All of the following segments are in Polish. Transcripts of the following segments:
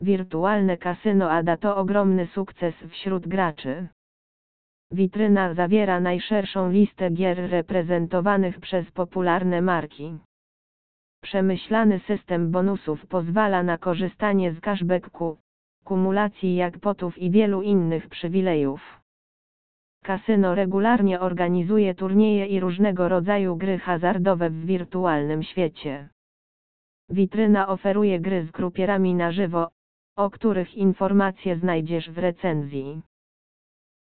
Wirtualne kasyno ADA to ogromny sukces wśród graczy. Witryna zawiera najszerszą listę gier reprezentowanych przez popularne marki. Przemyślany system bonusów pozwala na korzystanie z cashbacku, kumulacji jackpotów i wielu innych przywilejów. Kasyno regularnie organizuje turnieje i różnego rodzaju gry hazardowe w wirtualnym świecie. Witryna oferuje gry z grupierami na żywo, o których informacje znajdziesz w recenzji.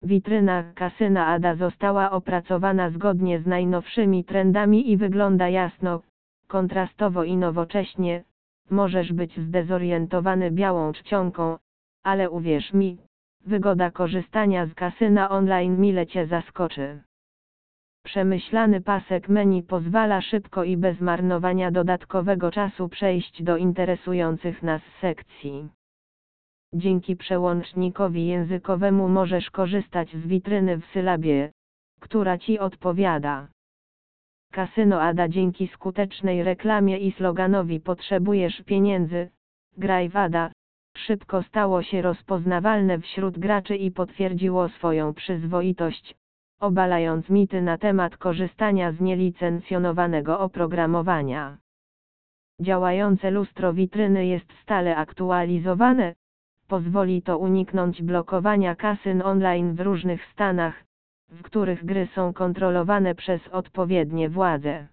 Witryna kasyna ADA została opracowana zgodnie z najnowszymi trendami i wygląda jasno, kontrastowo i nowocześnie. Możesz być zdezorientowany białą czcionką, ale uwierz mi, wygoda korzystania z kasyna online mile Cię zaskoczy. Przemyślany pasek menu pozwala szybko i bez marnowania dodatkowego czasu przejść do interesujących nas sekcji. Dzięki przełącznikowi językowemu możesz korzystać z witryny w sylabie, która Ci odpowiada. Kasyno Ada dzięki skutecznej reklamie i sloganowi potrzebujesz pieniędzy, graj Ada, szybko stało się rozpoznawalne wśród graczy i potwierdziło swoją przyzwoitość, obalając mity na temat korzystania z nielicencjonowanego oprogramowania. Działające lustro witryny jest stale aktualizowane, pozwoli to uniknąć blokowania kasyn online w różnych stanach, w których gry są kontrolowane przez odpowiednie władze.